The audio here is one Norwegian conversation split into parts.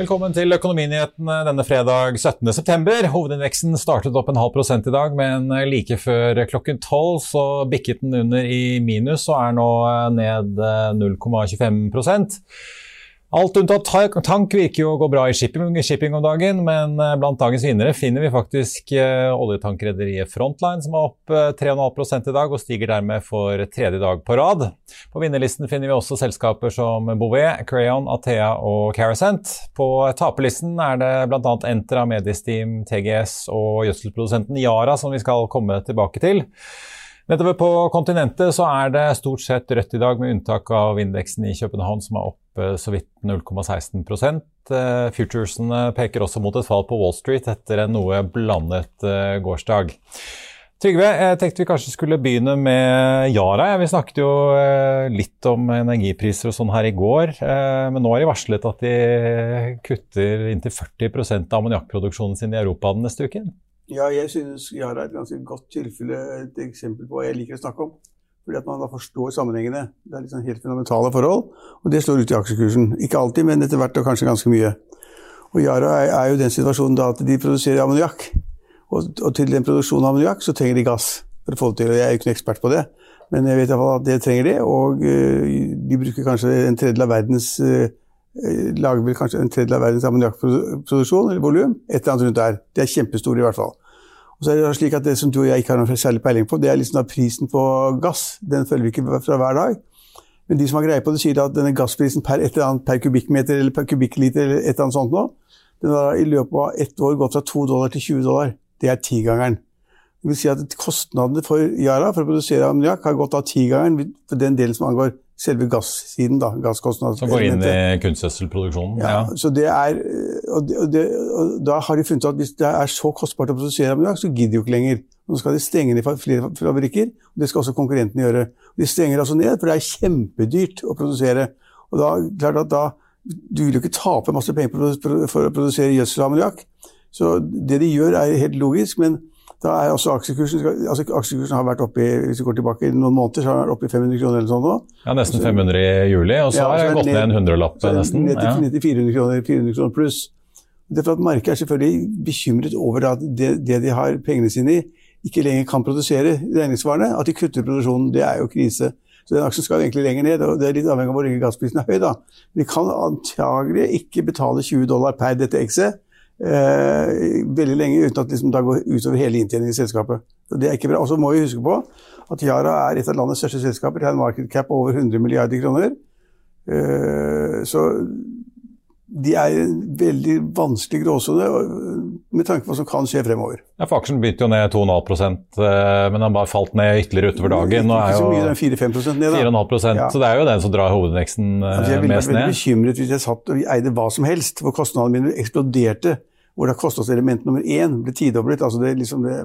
Velkommen til Økonominyhetene denne fredag 17.9. Hovedindeksen startet opp en halv prosent i dag, men like før klokken tolv så bikket den under i minus og er nå ned 0,25 Alt unntatt tank virker jo å gå bra i shipping, shipping, om dagen, men eh, blant dagens vinnere finner vi faktisk uh, oljetankrederiet Frontline, som er opp uh, 3,5 i dag og stiger dermed for tredje dag på rad. På vinnerlisten finner vi også selskaper som Bouvet, Crayon, Athea og Carasent. På taperlisten er det bl.a. Entra, Medisteam, TGS og gjødselprodusenten Yara som vi skal komme tilbake til. Nedover på kontinentet så er det stort sett rødt i dag, med unntak av indeksen i København, som er opp så vidt 0,16 eh, Futuresene peker også mot et fall på Wall Street etter en noe blandet eh, gårsdag. Trygve, jeg tenkte vi kanskje skulle begynne med Yara. Vi snakket jo eh, litt om energipriser og sånn her i går. Men nå har de varslet at de kutter inntil 40 av ammoniakkproduksjonen sin i Europa den neste uken. Ja, jeg synes Yara er et ganske godt tilfelle, et eksempel på hva jeg liker å snakke om. Fordi at man da forstår sammenhengene. Det er liksom helt fundamentale forhold. Og det slår ut i aksjekursen. Ikke alltid, men etter hvert og kanskje ganske mye. Og Yara er, er jo i den situasjonen da at de produserer ammoniakk. Og, og, til den produksjonen av ammoniakk så trenger de gass for å få det til. Og jeg er jo ikke noen ekspert på det, men jeg vet iallfall at det trenger de. Og uh, de bruker kanskje en tredjedel av verdens uh, lager vel kanskje en tredjedel av verdens ammoniakkproduksjon, eller volum. Et eller annet rundt der. Det er kjempestore i hvert fall. Og så er Det slik at det som du og jeg ikke har noen særlig peiling på, det er liksom prisen på gass. Den følger vi ikke fra hver dag. Men de som har greie på det, sier at denne gassprisen per, et eller annet, per kubikkmeter eller per kubikkliter eller et eller annet sånt nå, den har i løpet av ett år gått fra 2 dollar til 20 dollar. Det er tigangeren. Det vil si at kostnadene for Yara for å produsere ammoniakk har gått av tigangeren for den delen som angår selve gassiden. da, gasskostnader. Som går inn i kunstgjødselproduksjonen? Ja, ja. så det er, og, det, og, det, og, Da har de funnet ut at hvis det er så kostbart å produsere ammoniakk, så gidder de jo ikke lenger. Nå skal de stenge ned flere fabrikker, og det skal også konkurrentene gjøre. De stenger altså ned, for det er kjempedyrt å produsere. Og da, klart at da, Du vil jo ikke tape masse penger for å produsere gjødsel og ammoniakk. Så det de gjør, er helt logisk. men da er også aksjekursen, altså aksjekursen har vært oppe i, hvis vi går tilbake i noen måneder, så har den vært oppe i 500 kroner eller sånn nå. Ja, Nesten 500 i juli, og så ja, har den gått ned en hundrelapp nesten. Ned til, ned til 400 kroner, 400 kroner pluss. Det er for at Markedet er selvfølgelig bekymret over at det, det, de har pengene sine i, ikke lenger kan produsere regningsvarene. At de kutter produksjonen, det er jo krise. Så den aksjen skal egentlig lenger ned. og Det er litt avhengig av hvor lenge gassprisen er høy. da. De kan antagelig ikke betale 20 dollar per dette X-et eh, veldig lenge uten at liksom, det går utover hele inntjeningen i selskapet. Så det er ikke bra. Og så må vi huske på at Yara er et av landets største selskaper. De har en market cap på over 100 milliarder kroner. Eh, så de er en veldig vanskelig gråsone med tanke på hva som kan skje fremover. Ja, for Aksjen begynte jo ned 2,5 eh, men den bare falt ned ytterligere utover dagen. Nå er jo 4-5 ned. da. 4,5 ja. Så det er jo den som drar hovedveksten eh, altså, mest ned. Jeg ville vært veldig bekymret hvis jeg satt og eide hva som helst, for kostnadene mine eksploderte hvor da kostnadselement nummer én ble tidoblet. altså Det, liksom det,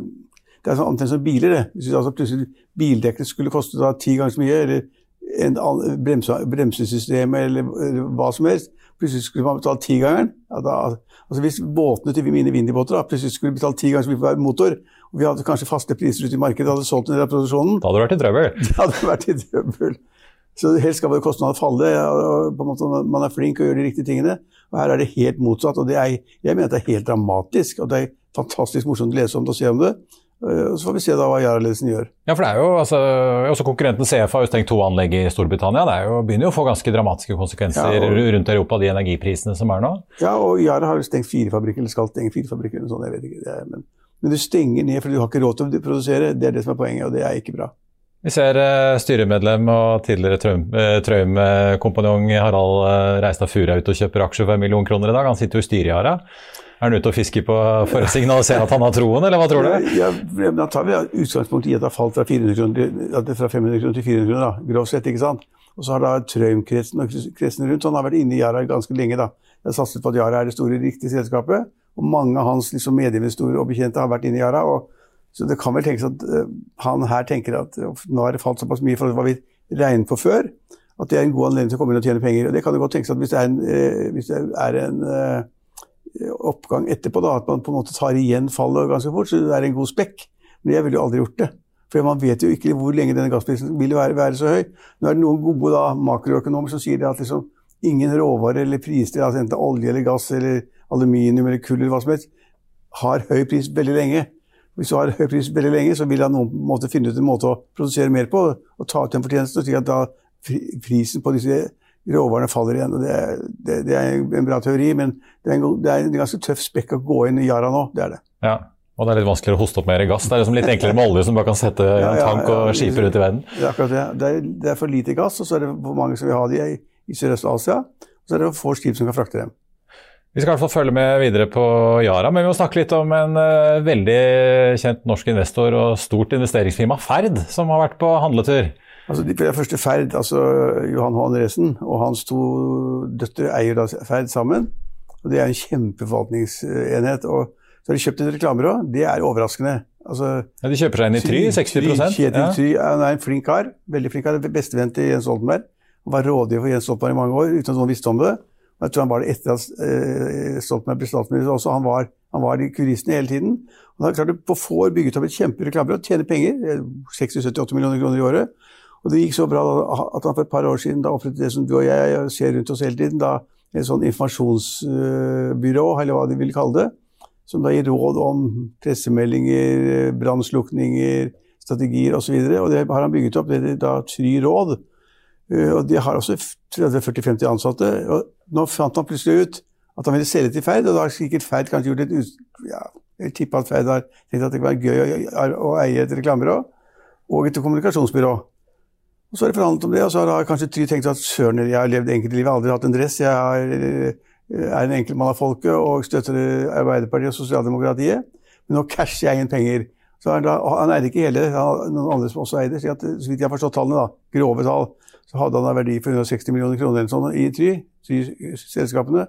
det er sånn omtrent som biler. det. Hvis altså plutselig bildekket skulle koste da ti ganger så mye, eller en bremse, bremsesystemet eller, eller, hva som helst, plutselig skulle man betale tigangeren. Ja, da, altså hvis båtene til mine Windy-båter plutselig skulle betale ti ganger så mye for hver motor, og vi hadde kanskje faste priser ute i markedet, hadde solgt en del av produksjonen Da hadde det vært i trøbbel. Da hadde vært i trøbbel. Så helst skal kostnadene falle. og på en måte Man er flink og gjør de riktige tingene. Og her er det helt motsatt. og er, Jeg mener det er helt dramatisk. og Det er fantastisk morsomt å lese om det og se om det. Uh, og Så får vi se da hva Yara-ledelsen gjør. Ja, for det er jo, altså, også Konkurrenten CF har jo stengt to anlegg i Storbritannia. Det jo, begynner jo å få ganske dramatiske konsekvenser Ja, og- rundt Europa, de energiprisene som er nå. Ja, og Yara har jo stengt fire fabrikker, eller skal stenge fire fabrikker, eller sånn, jeg vet ikke. Er, men, men du stenger ned fordi du har ikke råd til å produsere, det er det som er poenget, og det er ikke bra. Vi ser eh, styremedlem og tidligere Trøim- eh, Harald reiste Reistad Fure ut og kjøper aksjer for en million kroner i dag. Han sitter jo i styret i Ara. Er han ute og fisker på, for å signalisere at han har troen, eller hva tror du? Ja, Da tar vi utgangspunkt i at det har falt fra, 400 kroner, er fra 500 kroner til 400 kroner, da, grovt sett. ikke sant? Og så har da Trøim-kretsen og kretsen rundt, han har vært inne i Yara ganske lenge. da. Jeg har satset på at Yara er det store, riktige selskapet. Og mange av hans liksom, medinvestorer og bekjente har vært inne i Yara. og Så det kan vel tenkes at eh, han her tenker at nå har det falt såpass mye i forhold til hva vi regnet på før, at det er en god anledning til å komme inn og tjene penger. Og det kan jo godt tenkes at hvis det er en, eh, det er en eh, oppgang etterpå, da, at man på en måte tar igjen fallet ganske fort, så det er en god spekk. Men jeg ville jo aldri gjort det. For man vet jo ikke hvor lenge denne gassprisen vil være, være så høy. Nå er det noen gode da, makroøkonomer som sier at liksom, ingen råvarer eller priser, altså enten olje eller gass eller aluminium eller kull eller hva som helst, har høy pris veldig lenge. Hvis du har høy pris veldig lenge, så vil da noen måte finne ut en måte å produsere mer på og ta ut den fortjenesten, slik at da prisen på disse råvarene faller igjen. Det, er- det, det er en bra teori, men det er en, det er en ganske tøff spekk å gå inn i Yara nå. Det er det. Ja. Og det er litt vanskeligere å hoste opp mer gass. Det er liksom litt enklere med olje som bare kan sette i en tank og skipe rundt i verden. Det er akkurat det. Det er, det er for lite gass, og så er det for mange som vil ha de i, i Sørøst-Asia. Og så er det for få skip som kan frakte dem. Vi skal i hvert fall følge med videre på Yara, men vi må snakke litt om en eh, veldig kjent norsk investor og stort investeringsfirma, Ferd, som har vært på handletur. Altså, de, første Ferd, altså Johan H. Andresen og hans to døtre eier da Ferd sammen. Og Det er en kjempeforvaltningsenhet. og Så har de kjøpt et reklamebyrå. Det er overraskende. Altså, Ja, de kjøper seg inn i Try, 60 Kjetil ja. Try er en flink kar. Veldig flink kar. Bestevenn til Jens Stoltenberg. Han var rådgiver for Jens Stoltenberg i mange år uten at noen visste om det. Jeg tror han var det etter at eh, Stoltenberg ble statsminister også. Han var, han var i kulissene hele tiden. Og da klarte på få år bygget opp et kjempereklamebyrå, tjene penger. eh, 60-78 millioner kroner i året. Og det gikk så bra at han for et par år siden da opprettet det som du og jeg ser rundt oss hele tiden, da, et sånn informasjonsbyrå, eller hva de vil kalle det, som da gir råd om pressemeldinger, brannslukninger, strategier osv. Og, så og det har han bygget opp, det er da Try Råd. Eh, Og de har også 30-40-50 ansatte. og Nå fant han plutselig ut at han ville selge til Ferd, og da har sikkert Ferd kanskje gjort et ut... Ja, jeg tipper at Ferd har tenkt at det kan være gøy å, å eie et reklamebyrå og et kommunikasjonsbyrå. Og Så har de forhandlet om det, og så har kanskje Try tenkt at søren, jeg har levd enkeltlivet, liv, jeg aldri hatt en dress, jeg har, eh, er en enkel mann av folket og støtter Arbeiderpartiet og sosialdemokratiet, men nå casher jeg inn penger. Så han, da, han eide ikke hele, han har noen andre som også eide, at så vidt jeg har forstått tallene, da, grove tall, så hadde han en verdi for 160 millioner kroner eller sånn i Try, Try-selskapene.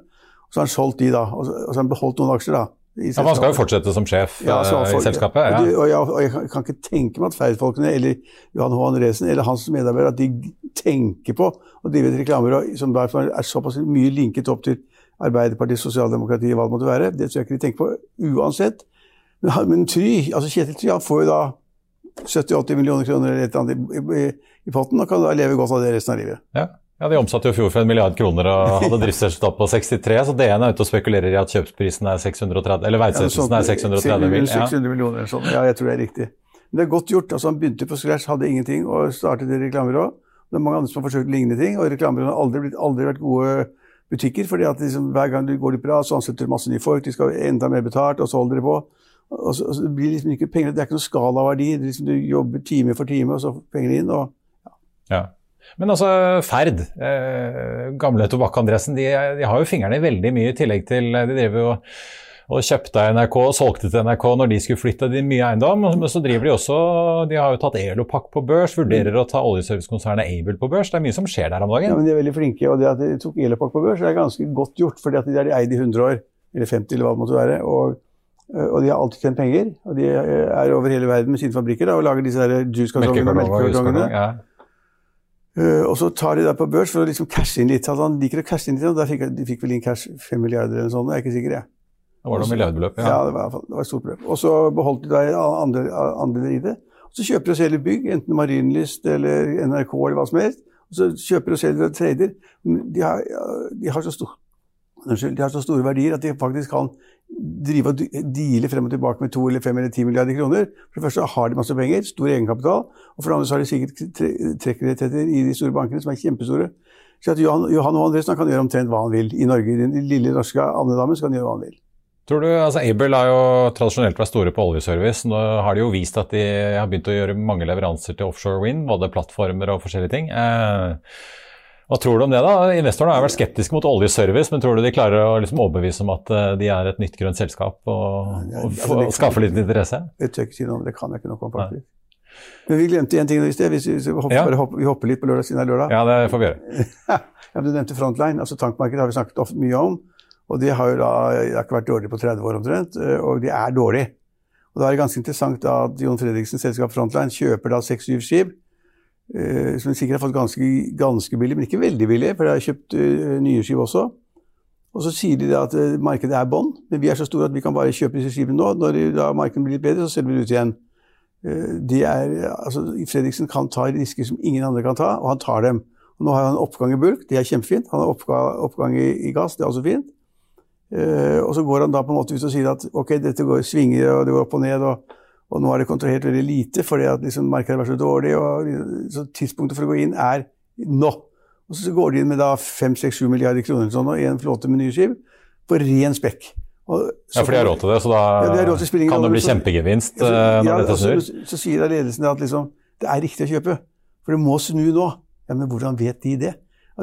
Og så har han solgt de, da, og så, og så har han beholdt noen aksjer, da. Ja, for Han skal jo fortsette som sjef Ja, eh, for- i selskapet. Og, Ja. det, og, jeg, og jeg kan- kan ikke tenke meg at Ferd-folkene eller Johan H. Andresen eller hans medarbeidere at de tenker på å drive et reklamebyrå som derfor er såpass mye linket opp til Arbeiderpartiet, sosialdemokratiet, hva det måtte være. Det tror jeg ikke de tenker på uansett. Men, men Try, altså Kjetil Try han får jo da 70-80 millioner kroner eller et eller annet i, i, i potten og kan da leve godt av det resten av livet. Ja. ja, De omsatte jo i fjor for en milliard kroner og hadde driftsresultat på 63, så DN er ute og spekulerer i at kjøpsprisen er 630, eller verdsettelsen er 630 mil. Ja. 600 millioner eller sånn. Ja, jeg tror det er riktig. Men det er godt gjort. altså Han begynte på scratch, hadde ingenting og startet et reklamebyrå. Det er mange andre som har forsøkt lignende ting, og reklamebyråene har aldri, blitt, aldri vært gode butikker. fordi at liksom, hver gang du går litt bra, så ansetter du masse nye folk, de skal ha enda mer betalt, og så holder de på. Og så, og så blir det liksom ikke penger, Det er ikke noe skalaverdi. Er Liksom, du jobber time for time, og så får pengene inn. og Ja. Men altså, Ferd, eh, gamle Tobakk-Andresen, de, de har jo fingrene veldig mye i tillegg til De driver jo og kjøpte NRK og solgte til NRK når de skulle flytte de mye eiendom. Men så driver de også De har jo tatt Elopak på børs, vurderer å ta oljeservicekonsernet Able på børs. Det er mye som skjer der om dagen. Ja, men De er veldig flinke, og det at de tok Elopak på børs, er ganske godt gjort. fordi at de er eid i 100 år, eller 50 eller hva det måtte være. Og, og de har alltid tjent penger. Og de er over hele verden med sine fabrikker da, og lager disse juicekartongene og melkekartongene. Ja. Eh, og så tar de det på børs for å liksom cashe inn litt. Altså, han liker å cashe inn litt, og der fikk, de fikk vel inn cash 5 milliarder eller noe sånt, jeg er ikke sikker. jeg. Det var noe milliardbeløp. Ja, Ja. det var, det var et stort beløp. Og så beholdt de da andeler i det. Og så kjøper de og selger bygg, enten Marienlyst eller NRK eller hva som helst. Og så kjøper de og selger og trader. De har, de har så stor unnskyld, de har så store verdier at de faktisk kan drive og deale frem og tilbake med to eller fem eller ti milliarder kroner. For det første har de masse penger, stor egenkapital, og for det andre så har de sikkert trekkrettigheter i de store bankene som er kjempestore. Så at Johan, Johan og Andresen kan gjøre omtrent hva han vil i Norge. I den lille norske andedammen kan gjøre hva han vil. Tror du, altså Able har jo tradisjonelt vært store på oljeservice. Nå har de jo vist at de har begynt å gjøre mange leveranser til offshore wind, både plattformer og forskjellige ting. Eh, hva tror du om det, da? Investorene har vært skeptiske mot oljeservice, men tror du de klarer å liksom overbevise om at eh, de er et nytt grønt selskap og, og, og, og skaffe litt interesse? Det tør jeg ikke si noe om, det kan jeg ikke noe om, faktisk. Men vi glemte en ting i sted. Vi, hopper, ja. hopper, vi hopper litt på lørdag siden det er lørdag. Ja, det får vi gjøre. ja, du nevnte Frontline. altså Tankmarkedet har vi snakket ofte mye om. Og det har jo da har ikke vært dårlig på 30 år omtrent, eh, og det er dårlig. Og da er det ganske interessant da at Jon Fredriksens selskap Frontline kjøper da seks-syv skip, som de sikkert har fått ganske, ganske billig, men ikke veldig billig, for de har kjøpt uh, nye skip også. Og så sier de at uh, markedet er bånn, men vi er så store at vi kan bare kjøpe disse skipene nå. Når markedet blir litt bedre, så selger vi det ut igjen. De er, altså, Fredriksen kan ta risker som ingen andre kan ta, og han tar dem. Og nå har han oppgang i bulk, det er kjempefint. Han har oppgang, oppgang i, i gass, det er også fint. Uh, og så går han da på en måte ut og sier at ok, dette går svinger og det går opp og ned, og, og nå er det kontrahert veldig lite fordi at liksom, markedet har vært så dårlig. og så Tidspunktet for å gå inn er nå. Og så går de inn med da 5-6-7 milliarder kroner sånn, og en flåte med nye skip på ren spekk. Og, ja, for de har råd til det, så da ja, til kan det bli kjempegevinst ja, når ja, dette snur? Så, så, sier da ledelsen at liksom, det er riktig å kjøpe, for det må snu nå. Ja, Men hvordan vet de det?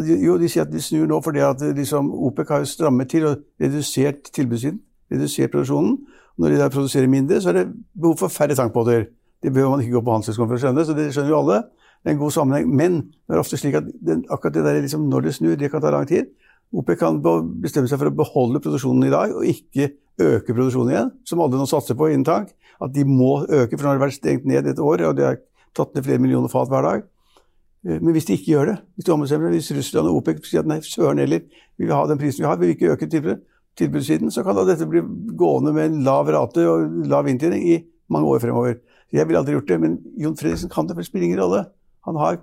Jo, de sier at de snur nå fordi at liksom, OPEC har strammet til og redusert tilbudssiden, redusert produksjonen. Når de da produserer mindre, så er det behov for færre tankbåter. Det behøver man ikke gå på handelshøyskolen for å skjønne, så det skjønner jo alle. Det er en god sammenheng. Men det er ofte slik at den, akkurat det der liksom, når det snur, det kan ta lang tid. OPEC kan bestemme seg for å beholde produksjonen i dag og ikke øke produksjonen igjen, som alle nå satser på innen tank. At de må øke, for nå har det vært stengt ned et år, og de har tatt ned flere millioner fat hver dag. Eh, men hvis de ikke gjør det, hvis, de hvis Russland og OPEC sier at nei, søren heller, vi vil ha den prisen vi har, vi vil ikke øke tilbudssiden, så kan da dette bli gående med en lav rate og lav inntjening i mange år fremover. Jeg ville aldri gjort det, men Jon Fredriksen kan det, for det spiller ingen rolle. Han har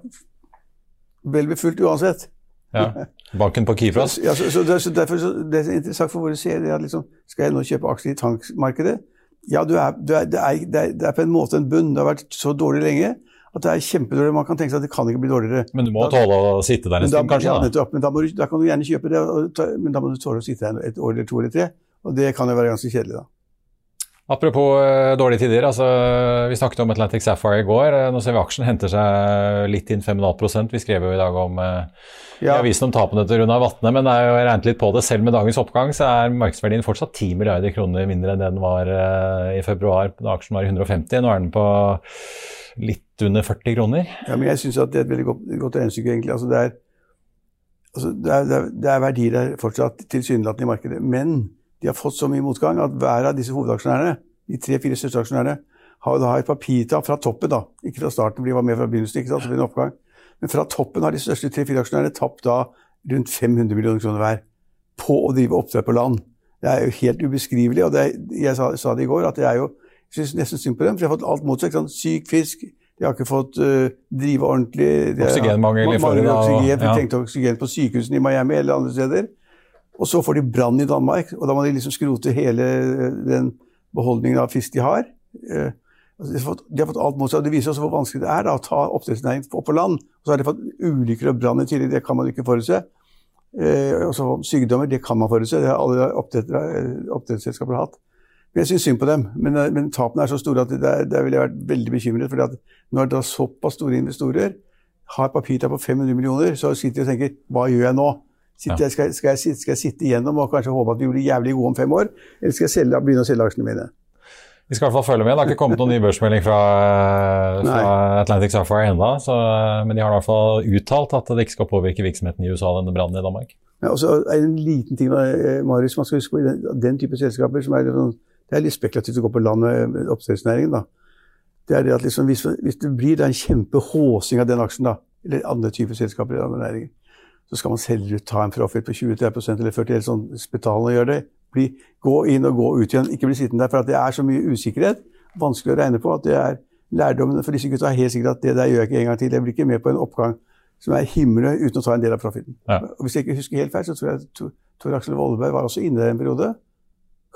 vel befulgt uansett. Ja, Banken på Kifras? Ja, så, så, så, derfor så, Det er interessant for våre seere at liksom, skal jeg nå kjøpe aksjer i tankmarkedet? Ja, du er, du er, det, er, det, er, det, er, på en måte en bunn. Det har vært så dårlig lenge at det er kjempedårlig. Man kan tenke seg at det kan ikke bli dårligere. Men du må da, tåle å sitte der en stund, kanskje? Ja, nettopp. Men da, du, da, kan du gjerne kjøpe det, men da må du tåle å sitte der et år eller to eller tre. Og det kan jo være ganske kjedelig, da. Apropos uh, dårlige tider. altså Vi snakket om Atlantic Sapphire i går. Uh, nå ser vi aksjen henter seg litt inn 5,5% Vi skrev jo i dag om uh, ja. i avisen om tapene til Runar Vatne, men det er jo regnet litt på det. Selv med dagens oppgang så er markedsverdien fortsatt 10 milliarder kroner mindre enn den var i februar da aksjen var i 150. Nå er den på litt under 40 kroner. Ja, men jeg syns det er et veldig godt, godt regnestykke, egentlig. Altså, det, er, altså, det, er, det, er, det er verdier der fortsatt tilsynelatende i markedet. Men de har fått så mye motgang at hver av disse hovedaksjonærene, de tre-fire største aksjonærene, har da et papirtap fra toppen, da. Ikke fra starten, for de var med fra begynnelsen, ikke sant, så blir det en oppgang. Men fra toppen har de største tre-fire aksjonærene tapt da rundt 500 millioner kroner hver på å drive oppdrett på land. Det er jo helt ubeskrivelig. og er, Jeg sa, sa, det i går, at det er jo jeg syns nesten synd på dem, for de har fått alt mot seg. Syk fisk, de har ikke fått uh, drive ordentlig. Oksygenmangel i Florida. Oksygen, ja. De trengte oksygen på sykehusene i Miami eller andre steder. Og så får de brann i Danmark, og da må de liksom skrote hele eh, den beholdningen av fisk de har. Uh, altså de, har fått, de, har fått, alt mot seg, og Det viser også hvor vanskelig det er da, å ta oppdrettsnæringen opp på land. Og så har de fått ulykker og brann i tillegg, det kan man ikke forutse. Uh, og så Sykdommer, det kan man forutse, det har alle oppdrettsselskaper hatt. Men jeg syns synd på dem. Men, men, tapene er så store at der, der ville jeg vært veldig bekymret. fordi når når da såpass store investorer har papirtap på 500 millioner, så sitter de og tenker hva gjør jeg nå? Sitter, ja. skal, skal, jeg, skal, jeg, sitte igjennom og kanskje håpe at vi blir jævlig gode om fem år? Eller skal jeg selge, begynne å selge aksjene mine? Vi skal i hvert fall følge med. Det har ikke kommet noen ny børsmelding fra, fra Atlantic Sapphire ennå. Men de har i hvert fall uttalt at det ikke skal påvirke virksomheten i USA, denne brannen i Danmark. Ja, og så er det En liten ting, eh, Marius, man skal huske på den, den type selskaper som er sånn, Det er litt spekulativt å gå på land med oppdrettsnæringen. da. Det er det at liksom, hvis, hvis, det blir en kjempehåsing av den aksjen, da, eller andre typer selskaper i andre næringer, så skal man selv ta en profit på 20-30 eller 40 eller sånn betalende gjør det. Bli, gå inn og gå ut igjen, ikke bli sittende der. For det er så mye usikkerhet, vanskelig å regne på, at det er lærdommen for disse gutta er helt sikkert at det der gjør jeg ikke en gang til. Jeg blir ikke med på en oppgang som er himmelen uten å ta en del av profiten. Ja. Og Hvis jeg ikke husker helt feil, så tror jeg, Tor Aksel Volleberg var også inne der en periode.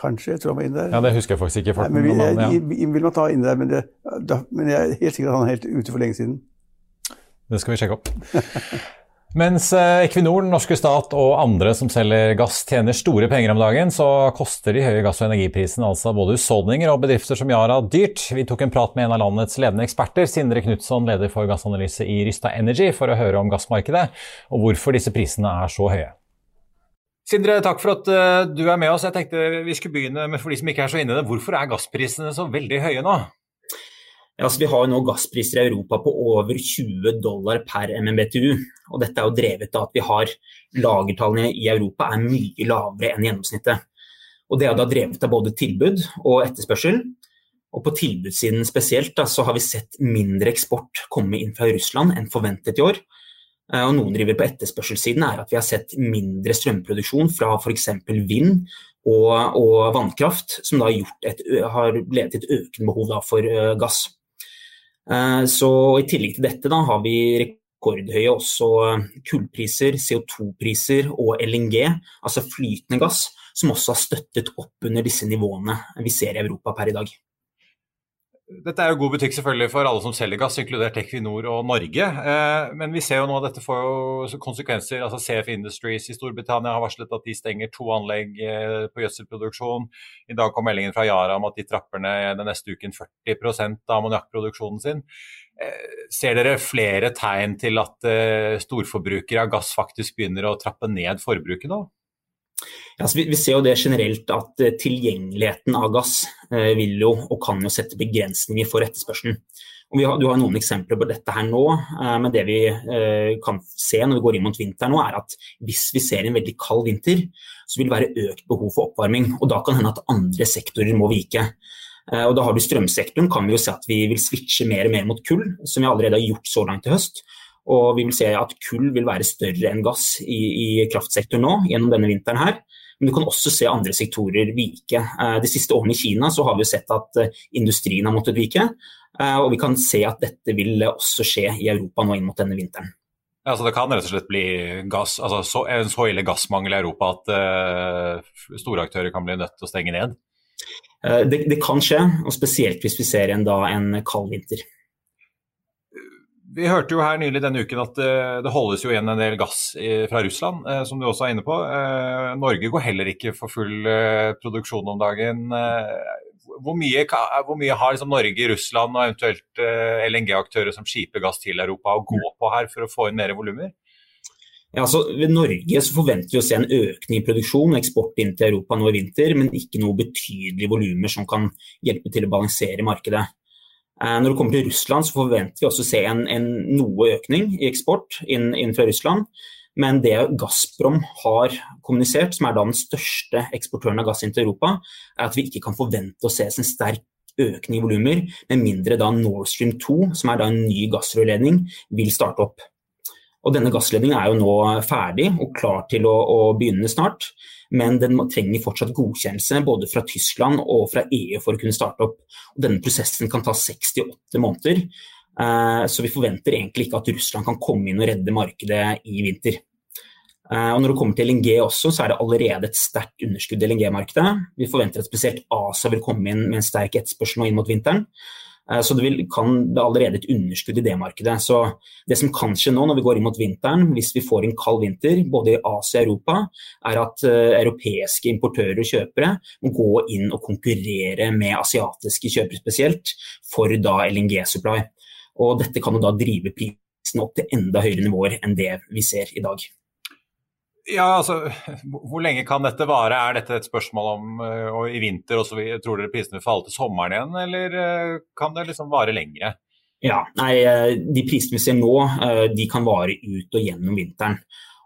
Kanskje, jeg tror han var inne der. Ja, Det husker jeg faktisk ikke. Nei, men vi, jeg, jeg, vil man ta inne der, men, det, da, men jeg er helt sikker at han er helt ute for lenge siden. Det skal vi sjekke opp. Mens eh, Equinor, den norske stat og andre som selger gass tjener store penger om dagen, så koster de høye gass- og energiprisene altså både husholdninger og bedrifter som Yara dyrt. Vi tok en prat med en av landets ledende eksperter, Sindre Knutson, leder for gassanalyse i Rysta Energy, for å høre om gassmarkedet og hvorfor disse prisene er så høye. Sindre, takk for at uh, du er med oss. Jeg tenkte vi skulle begynne med for de som ikke er så inne i det. Hvorfor er gassprisene så veldig høye nå? Altså, vi har nå gasspriser i Europa på over 20 dollar per MMBTU. og Dette er jo drevet av at vi har lagertallene i Europa er mye lavere enn gjennomsnittet. Og Det er da drevet av både tilbud og etterspørsel. Og På tilbudssiden spesielt da, så har vi sett mindre eksport komme inn fra Russland enn forventet i år. Eh, og Noen driver på etterspørselssiden er at vi har sett mindre strømproduksjon fra f.eks. vind og, og, vannkraft, som da har, et, har ledet til et økende behov for uh, gass. Eh, så I tillegg til dette da, har vi rekordhøye også eh, kullpriser, CO2-priser og LNG, altså flytende gass, som også har støttet opp under disse nivåene vi ser i Europa per i dag. Dette er jo god butikk selvfølgelig for alle som selger gass, inkludert Equinor og Norge. Eh, men vi ser jo nå at dette får jo konsekvenser. altså CF Industries i Storbritannia har varslet at de stenger to anlegg eh, på gjødselproduksjon. I dag kom meldingen fra Yara om at de trapper ned den neste uken 40% av ammoniakkproduksjonen sin. Eh, ser dere flere tegn til at storforbrukere av gass faktisk begynner å trappe ned forbruket nå? Ja, vi, vi, ser jo det generelt at uh, tilgjengeligheten av gass uh, vil jo og kan jo sette begrensninger for etterspørselen. Har, du har noen eksempler på dette her nå, uh, men det vi kan se når vi går inn mot vinteren nå, er at hvis vi ser en veldig kald vinter, så vil det være økt behov for oppvarming. og Da kan hende at andre sektorer må vike. Og da har du Strømsektoren kan vi jo se at vi vil switche mer og mer mot kull, som vi allerede har gjort så langt i høst. Og vi vil se at kull vil være større enn gass i, i kraftsektoren nå gjennom denne vinteren her. Men du kan også se andre sektorer vike. Eh, de siste årene i Kina så har vi sett at eh, industrien har måttet vike. Eh, og vi kan se at dette vil også skje i Europa nå inn mot denne vinteren. Ja, så Det kan rett og slett bli gass, altså så, en så ille gassmangel i Europa at uh, store aktører kan bli nødt til å stenge ned? Det, det, kan skje, og spesielt hvis vi ser en, da, en kald vinter. Vi hørte jo her nylig denne uken at eh, det holdes jo igjen en del gass fra Russland, eh, som du også er inne på. Eh, Norge går heller ikke for full produksjon om dagen. Hvor mye, hvor mye har liksom Norge, Russland og eventuelt LNG-aktører som skiper gass til Europa å gå på her for å få inn mer volumer? Ja, altså, ved Norge så forventer vi å se en økning i produksjon og eksport inn til Europa nå i vinter, men ikke noe betydelige volumer som kan hjelpe til å balansere markedet. Eh, når det kommer til Russland, så forventer vi også å se en, en noe økning i eksport inn, inn, fra Russland. Men det Gazprom har kommunisert, som er da den største eksportøren av gass inn til Europa, er at vi ikke kan forvente å se en sterk økning i volumer, med mindre da Nord Stream 2, som er da en ny gassrørledning, vil starte opp. Og Denne gassledningen er jo nå ferdig og klar til å, å begynne snart men den trenger fortsatt godkjennelse både fra Tyskland og fra EU for å kunne starte opp. Og denne prosessen kan ta 68 måneder, eh, så vi forventer egentlig ikke at Russland kan komme inn og redde markedet i vinter. Eh, og når det kommer til LNG også, så er det allerede et sterkt underskudd i LNG-markedet. Vi forventer at spesielt ASA vil komme inn med en sterk etterspørsel inn mot vinteren. Eh, så det, vil, kan, det er allerede et underskudd i det markedet. Så det som kan skje nå når vi går inn mot vinteren, hvis vi får en kald vinter både i Asia og Europa, er at uh, europeiske importører og kjøpere må gå inn og konkurrere med asiatiske kjøpere spesielt, for da LNG-supply. Og dette kan jo da drive prisen opp til enda høyere nivåer enn det vi ser i dag. Ja, altså, Hvor lenge kan dette vare? Er dette et spørsmål om uh, og i vinter og så tror dere prisene vil falle til sommeren igjen, eller uh, kan det liksom vare lengre? Ja, nei, uh, De prisene vi ser nå, de kan vare ut og gjennom vinteren.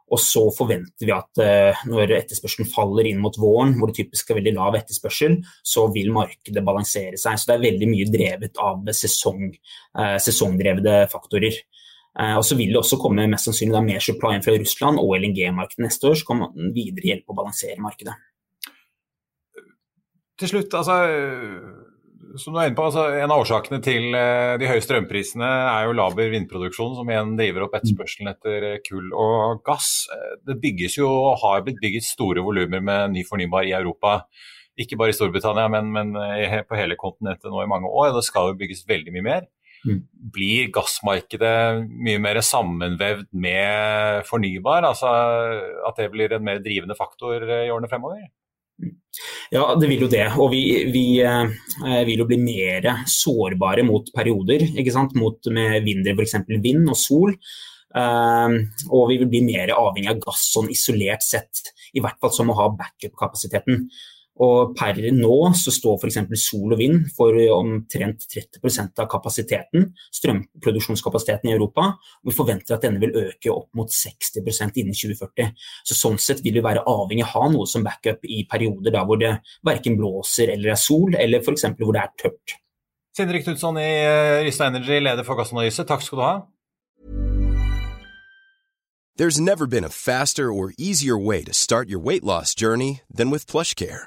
Og så forventer vi at når etterspørselen faller inn mot våren, hvor det typisk er veldig lav etterspørsel, så vil markedet balansere seg. Så det er veldig mye drevet av sesong, sesongdrevne faktorer. Eh, og så vil det også komme mest sannsynlig mer supply fra Russland og LNG-markedet neste år, så kan man videre hjelpe å balansere markedet. Til slutt, altså som du er inne på, altså, En av årsakene til eh, de høye strømprisene er jo laber vindproduksjon, som igjen driver opp etterspørselen etter eh, kull og gass. Det bygges jo og har blitt bygget store volumer med ny fornybar i Europa. Ikke bare i Storbritannia, men, men på hele kontinentet nå i mange år. Og Det skal jo bygges veldig mye mer. Mm. Blir gassmarkedet mye mer sammenvevd med fornybar? Altså at det blir en mer drivende faktor i årene fremover? Ja, det vil jo det. Og vi, vi eh, vil jo bli mer sårbare mot perioder. ikke sant? Mot med mindre f.eks. vind og sol. Eh, og vi vil bli mer avhengig av gass sånn isolert sett. I hvert fall som å ha backup-kapasiteten. Og per nå så står f.eks. sol og vind for omtrent 30 av kapasiteten, strømproduksjonskapasiteten i Europa. Og vi forventer at denne vil øke opp mot 60% innen 2040. Så Sånn sett vil vi være avhengig av å ha noe som backup i perioder da hvor det verken blåser eller er sol, eller f.eks. hvor det er tørt. Sindre Knutson i eh, Rysta Energy, leder for gassanalyse, takk skal du ha. There's never been a faster or easier way to start your weight loss journey than with PlushCare.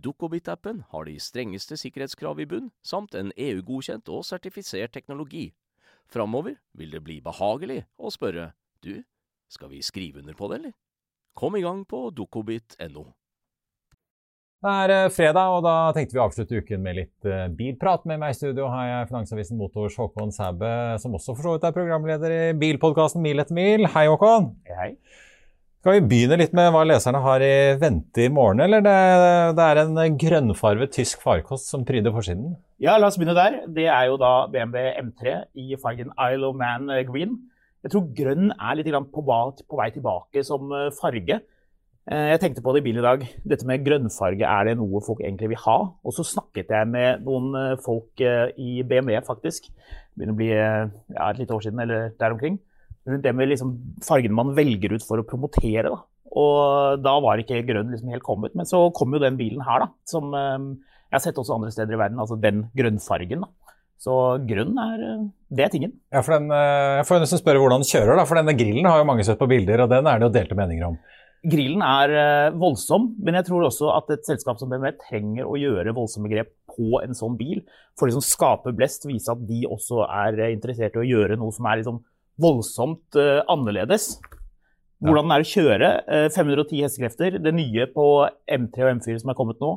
Dukkobit-appen har de strengeste sikkerhetskrav i bunn, samt en EU-godkjent og sertifisert teknologi. Framover vil det bli behagelig å spørre du, skal vi skrive under på det, eller? Kom i gang på dukkobit.no. Det er eh, fredag, og da tenkte vi å avslutte uken med litt uh, bilprat. Med meg i studio har jeg Finansavisen Motors Håkon Sæbø, som også for så vidt er programleder i bilpodkasten Mil etter mil. Hei, Håkon. Hei. Skal vi begynne litt med hva leserne har i vente i morgen, eller det, det er en grønnfarvet tysk farkost som pryder forsiden? Ja, la oss begynne der. Det er jo da BMW M3 i fargen Isle of Man Green. Jeg tror grønn er litt på, vei tilbake som eh, farge. Eh, jeg tenkte på det i bilen i dag. Dette med grønnfarge, er det noe folk egentlig vil ha? Og så snakket jeg med noen eh, folk i BMW, faktisk. Det begynner å bli ja, et lite år siden, eller der omkring rundt det med liksom fargene man velger ut for å promotere. Da. Og da var ikke grønn liksom helt kommet. Men så kom jo den bilen her, da, som eh, jeg har sett også andre steder i verden. Altså den grønnfargen. da. Så grønn er, eh, det er tingen. Ja, for den, eh, Jeg får nesten spørre hvordan den kjører, da, for denne grillen har jo mange sett på bilder, og den er det jo delte meninger om. Grillen er voldsom, men jeg tror også at et selskap som BMW trenger å gjøre voldsomme grep på en sånn bil. For å liksom skape blest, vise at de også er interessert i å gjøre noe som er liksom voldsomt uh, annerledes. Hvordan den er å kjøre. Uh, eh, 510 hestekrefter. Det nye på M3 og M4 som er kommet nå,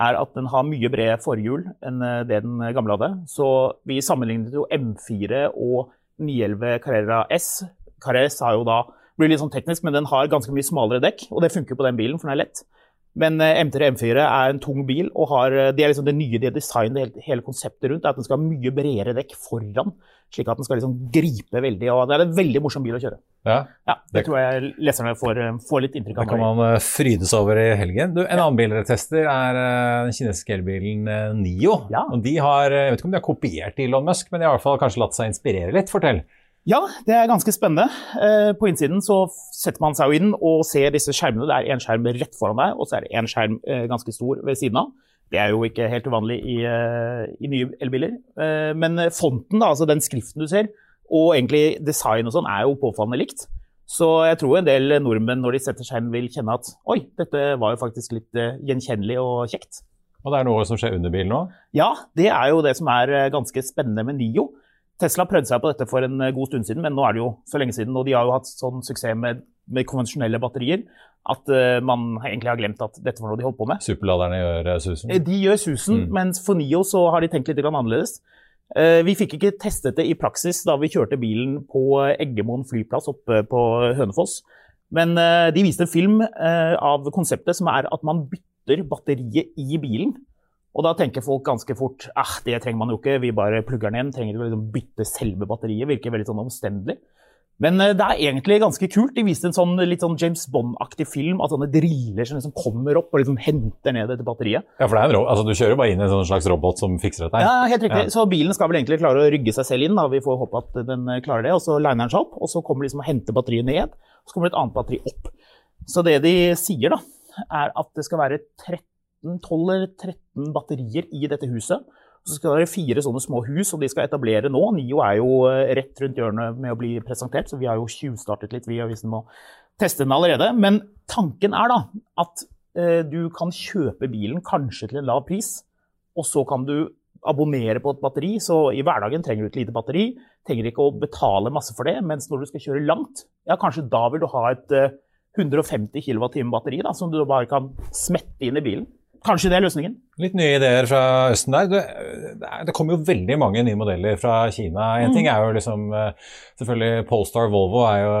er at den har mye bred forhjul enn uh, det den gamle hadde. Så vi sammenlignet jo M4 og 911 Carrera S. Carrera S har jo da blir litt sånn teknisk, men den har ganske mye smalere dekk, og det funker på den bilen, for den er lett. Men M3 og M4 er en tung bil, og har, det er liksom det nye det designet, det hele konseptet rundt, er at den skal ha mye bredere dekk foran slik at den skal liksom gripe veldig. og Det er en veldig morsom bil å kjøre. Ja, ja Det, det tror jeg leserne får, får litt inntrykk av. Det kan man frydes over i helgen. Du, en ja. annen bil dere tester, er den kinesiske elbilen Nio. Ja. Og de har, Jeg vet ikke om de har kopiert Elon Musk, men de har i hvert fall kanskje latt seg inspirere litt. Fortell. Ja, det er ganske spennende. På innsiden så setter man seg inn og ser disse skjermene. Det er én skjerm rett foran deg, og så er det én skjerm ganske stor ved siden av. Det er jo ikke helt uvanlig i, eh, i nye elbiler. Eh, men fonten, da, altså den skriften du ser, og egentlig design og sånn, er jo påfallende likt. Så jeg tror en del nordmenn når de setter inn vil kjenne at oi, dette var jo faktisk litt gjenkjennelig og kjekt. Og det er noe som skjer under bilen òg? Ja, det er jo det som er ganske spennende med Nio. Tesla prøvde seg på dette for en uh, god stund siden, men nå er det jo så lenge siden. Og de har jo hatt sånn suksess med, med konvensjonelle batterier at man egentlig har glemt at dette var noe de holdt på med. Superladerne gjør susen? De gjør susen, mm. mens for Nio så har de tenkt litt annerledes. Uh, vi fikk ikke testet det i praksis da vi kjørte bilen på Eggemoen flyplass oppe på Hønefoss. Men uh, de viste en film eh, av konseptet som er at man bytter batteriet i bilen. Og da tenker folk ganske fort ah, det trenger man jo ikke, vi bare plugger den igjen. Trenger ikke liksom bytte selve batteriet. Virker veldig sånn omstendelig. Men eh, det er egentlig ganske kult. De viste en sånn, litt sånn James Bond-aktig film av sånne driller som liksom kommer opp og liksom henter ned dette batteriet. Ja, for det er en altså, Du kjører bare inn i en sånn slags robot som fikser dette? Ja, helt riktig. Ja. Så bilen skal vel egentlig klare å rygge seg selv inn. da. Vi får håpe at den eh, klarer det. og Så liner den seg opp, og så kommer liksom og henter batteriet ned. Og så kommer det et annet batteri opp. Så det de sier, da, er at det skal være 13, 12 eller 13 batterier i dette huset. Så skal det være fire sånne små hus, og de skal etablere nå. NIO er jo eh, rett rundt hjørnet med å bli presentert, så vi har jo tjuvstartet litt, vi, hvis vi må teste den allerede. Men tanken er da at eh, du kan kjøpe bilen kanskje til en lav pris, og så kan du abonnere på et batteri. Så i hverdagen trenger du et lite batteri, trenger ikke å betale masse for det. Mens når du skal kjøre langt, ja kanskje da vil du ha et eh, 150 kWt batteri da, som du bare kan smette inn i bilen. Kanskje det er løsningen? Litt nye ideer fra Østen der. Det, det kommer jo veldig mange nye modeller fra Kina. En mm. ting er jo liksom eh, Selvfølgelig Polestar Volvo er jo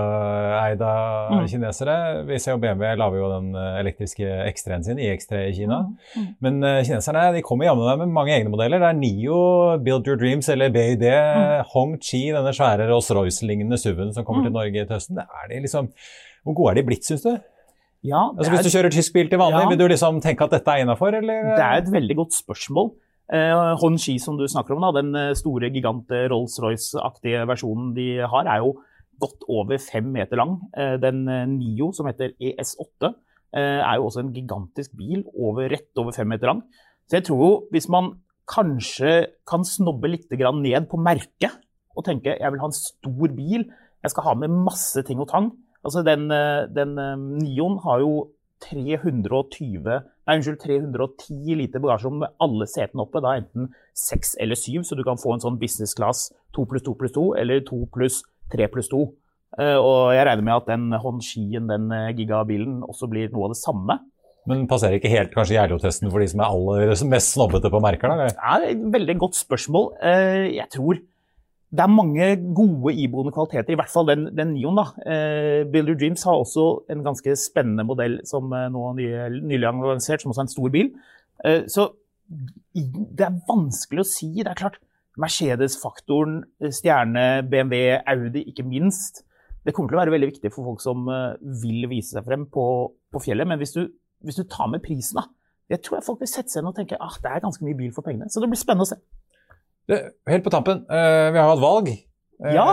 eid av mm. kinesere. Vi ser jo BMW lager jo den eh, elektriske X3-en sin, IX3 i Kina. Mm. mm. Men kineserne de kommer jammen med mange egne modeller. Det er Nio, Build Your Dreams eller BID, mm. Hongqi, denne svære Rolls-Royce-lignende SUV-en som kommer til mm. Norge til høsten. Det er de liksom, hvor gode er de blitt, syns du? Ja, altså, hvis du kjører tysk bil til vanlig, ja. vil du liksom tenke at dette er innafor, eller? Det er et veldig godt spørsmål. Eh, Honshi, som du snakker om, da, den eh, store gigante Rolls-Royce-aktige versjonen de har, er jo godt over fem meter lang. Eh, den eh, Nio, som heter ES8, eh, er jo også en gigantisk bil, over, rett over fem meter lang. Så jeg tror jo, hvis man kanskje kan snobbe litt ned på merket og tenke jeg vil ha en stor bil, jeg skal ha med masse ting og tang, Altså den, eh, den eh, Nion har jo 320, nei, unnskyld, 310 liter bagasjerom med alle setene oppe. Da enten 6 eller 7, så du kan få en sånn business class 2 pluss 2 pluss 2 eller 2 pluss 3 pluss 2. Eh, og jeg regner med at den Honshien, den gigabilen, også blir noe av det samme. Men passerer ikke helt kanskje Geilo-testen for de som er aller mest snobbete på merker? da? Det er et veldig godt spørsmål. Jeg tror det er mange gode iboende kvaliteter, i hvert fall den, den Nion. da. Eh, Builder Dreams har også en ganske spennende modell som eh, nå nylig har lansert, som også er en stor bil. Eh, så det er vanskelig å si. Det er klart, Mercedes-faktoren, eh, Stjerne, BMW, Audi ikke minst. Det kommer til å være veldig viktig for folk som eh, vil vise seg frem på, på fjellet. Men hvis du, hvis du, tar med prisen, da, jeg tror jeg folk vil sette seg ned og tenke at ah, det er ganske mye bil for pengene. Så det blir spennende å se. Helt på tampen, uh, vi har jo hatt valg. Uh, ja.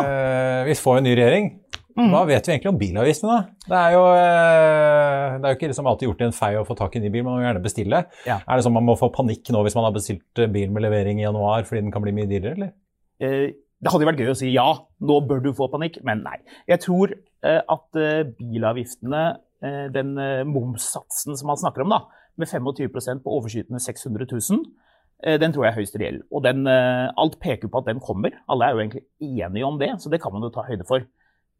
Vi får en ny regjering. Mm. Hva vet vi egentlig om bilavgiftene? Det er jo, uh, det er jo ikke liksom alltid gjort i en fei å få tak i en ny bil, man må gjerne bestille. Ja. Er det sånn man må få panikk nå hvis man har bestilt bil med levering i januar fordi den kan bli mye dyrere, eller? det hadde jo vært gøy å si ja, nå bør du få panikk, men nei. Jeg tror at bilavgiftene, den momssatsen som man snakker om, da, med 25% på overskytende 600 000 Eh, den tror jeg er høyst reell. Og den, eh, alt peker på at den kommer. Alle er jo egentlig enige om det, så det kan man jo ta høyde for.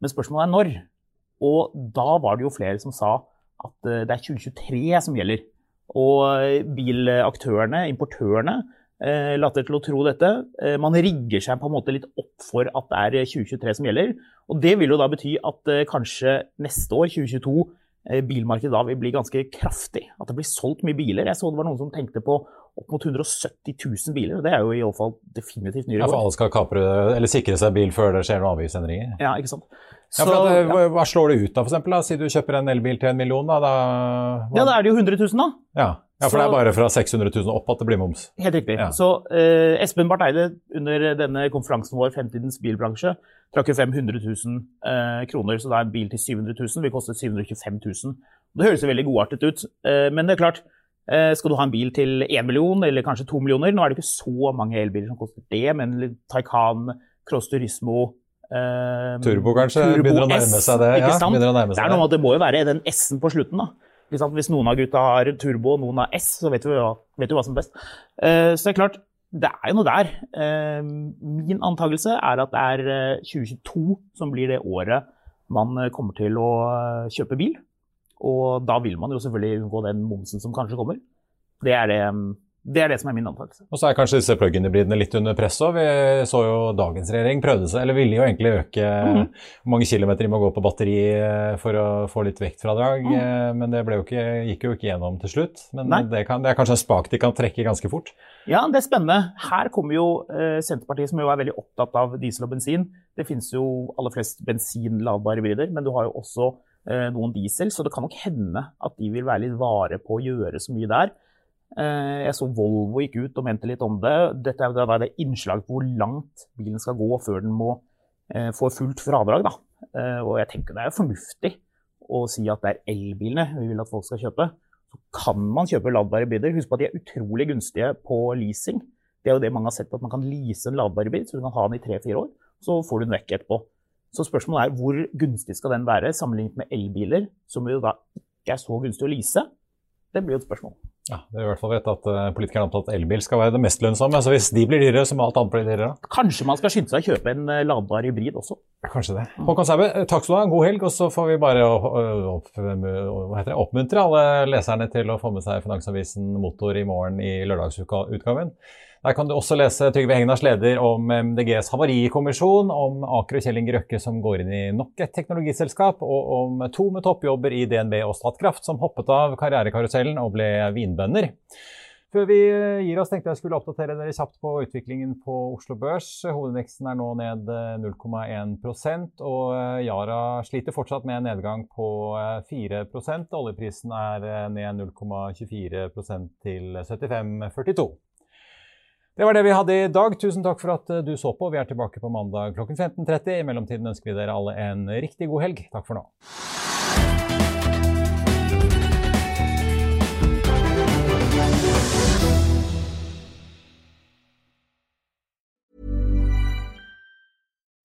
Men spørsmålet er når. Og da var det jo flere som sa at eh, det er 2023 som gjelder. Og bilaktørene, importørene, later til å tro dette. Man rigger seg på en måte litt opp for at det er 2023 som gjelder. Og det vil jo da bety at kanskje neste år, 2022, bilmarkedet da vil bli ganske kraftig. At det blir solgt mye biler. Jeg så det var noen som tenkte på opp mot 170 000 biler. Det er jo i alle fall definitivt ny rekord. Ja, for alle skal kapre, eller sikre seg bil før det skjer noen avgiftsendringer? Ja, ikke sant. Så, ja, det, hva, hva, slår det ut da? Da? Si du kjøper en elbil til en million, da? da ja, da er det jo 100 000, da. Ja. Ja, for så, det er bare fra 600 000 opp at det blir moms. Helt riktig. Ja. Så eh, Espen Barth Eide under denne konferansen vår, Fremtidens bilbransje, trakk jo 500 000 eh, kroner. Så da er en bil til 700 000 vil koste 725 000. Det høres jo veldig godartet ut, eh, men det er klart, Eh, skal du ha en bil til 1 million eller kanskje 2 millioner? Nå er det ikke så mange elbiler som koster det, men Taycan, Cross Turismo, Eh, Turbo kanskje? Turbo begynner å nærme seg det. ikke Ja, å nærme Det er noe med at det må jo være den S-en på slutten, da. Hvis noen av gutta har turbo og noen har S, så vet du, hva- vet du hva som er best. Eh, så det er klart, det er jo noe der. Eh, min antakelse er at det er eh, 2022 som blir det året man eh, kommer til å eh, kjøpe bil. Og da vil man jo selvfølgelig unngå den momsen som kanskje kommer. Det er det, det, er det som er min antakelse. Og så er kanskje disse plug-in-hybridene litt under press òg. Vi så jo dagens regjering prøvde seg, eller ville jo egentlig øke mm hvor mange kilometer de må gå på batteri eh, for å få litt vektfradrag. Mhm. eh, Men det jo ikke, gikk jo ikke gjennom til slutt. Men det, kan, det er kanskje en spak de kan trekke ganske fort. Ja, det er spennende. Her kommer jo eh, Senterpartiet, som jo er veldig opptatt av diesel og bensin. Det finnes jo aller flest bensinladbare hybrider, men du har jo også noen diesel, så det kan nok hende at de vil være litt vare på å gjøre så mye der. Eh, jeg så Volvo gikk ut og mente litt om det. Dette er da det innslag på hvor langt bilen skal gå før den må eh, få fullt fradrag. Da. Eh, og jeg tenker det er fornuftig å si at det er elbilene vi vil at folk skal kjøpe så kan man kjøpe ladbare biler. Husk på at de er utrolig gunstige på leasing. Det er jo det mange har sett, at man kan lease en ladbar bil, så du kan ha den i tre-fire år. Så får du den vekk etterpå. Så spørsmålet er hvor gunstig skal den være sammenlignet med elbiler, som jo da ikke er så gunstig å lease? Det blir jo et spørsmål. Ja, det er i hvert fall vet at uh, Politikerne er opptatt av at elbil skal være det mest lønnsomme. Så hvis de blir dyrere, så må alt annet bli dyrere. Kanskje man skal skynde seg å kjøpe en eh, ladbar hybrid også. Kanskje det. Håkon Sæbø, takk skal du ha. God helg. Og så får vi bare opp, det, oppmuntre alle leserne til å få med seg Finansavisen Motor i morgen i lørdagsutgaven. Der kan du også lese Trygve Hegnars leder om MDGs havarikommisjon, om Aker og Kjell Inge Røkke som går inn i nok et teknologiselskap, og om to med toppjobber i DNB og Statkraft som hoppet av karrierekarusellen og ble vinbønder. Før vi gir oss, tenkte jeg skulle oppdatere dere kjapt på utviklingen på Oslo Børs. Hovedveksten er nå ned 0,1% og Yara sliter fortsatt med en nedgang på 4% Oljeprisen er ned 0,24% til 75,42. Det var det vi hadde i dag. Tusen takk for at du så på. Vi er tilbake på mandag klokken 15.30. I mellomtiden ønsker vi dere alle en riktig god helg. Takk for nå.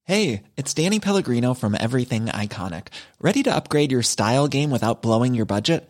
Hey, it's Danny Pellegrino from Everything Iconic. Ready to upgrade your style game without blowing your budget?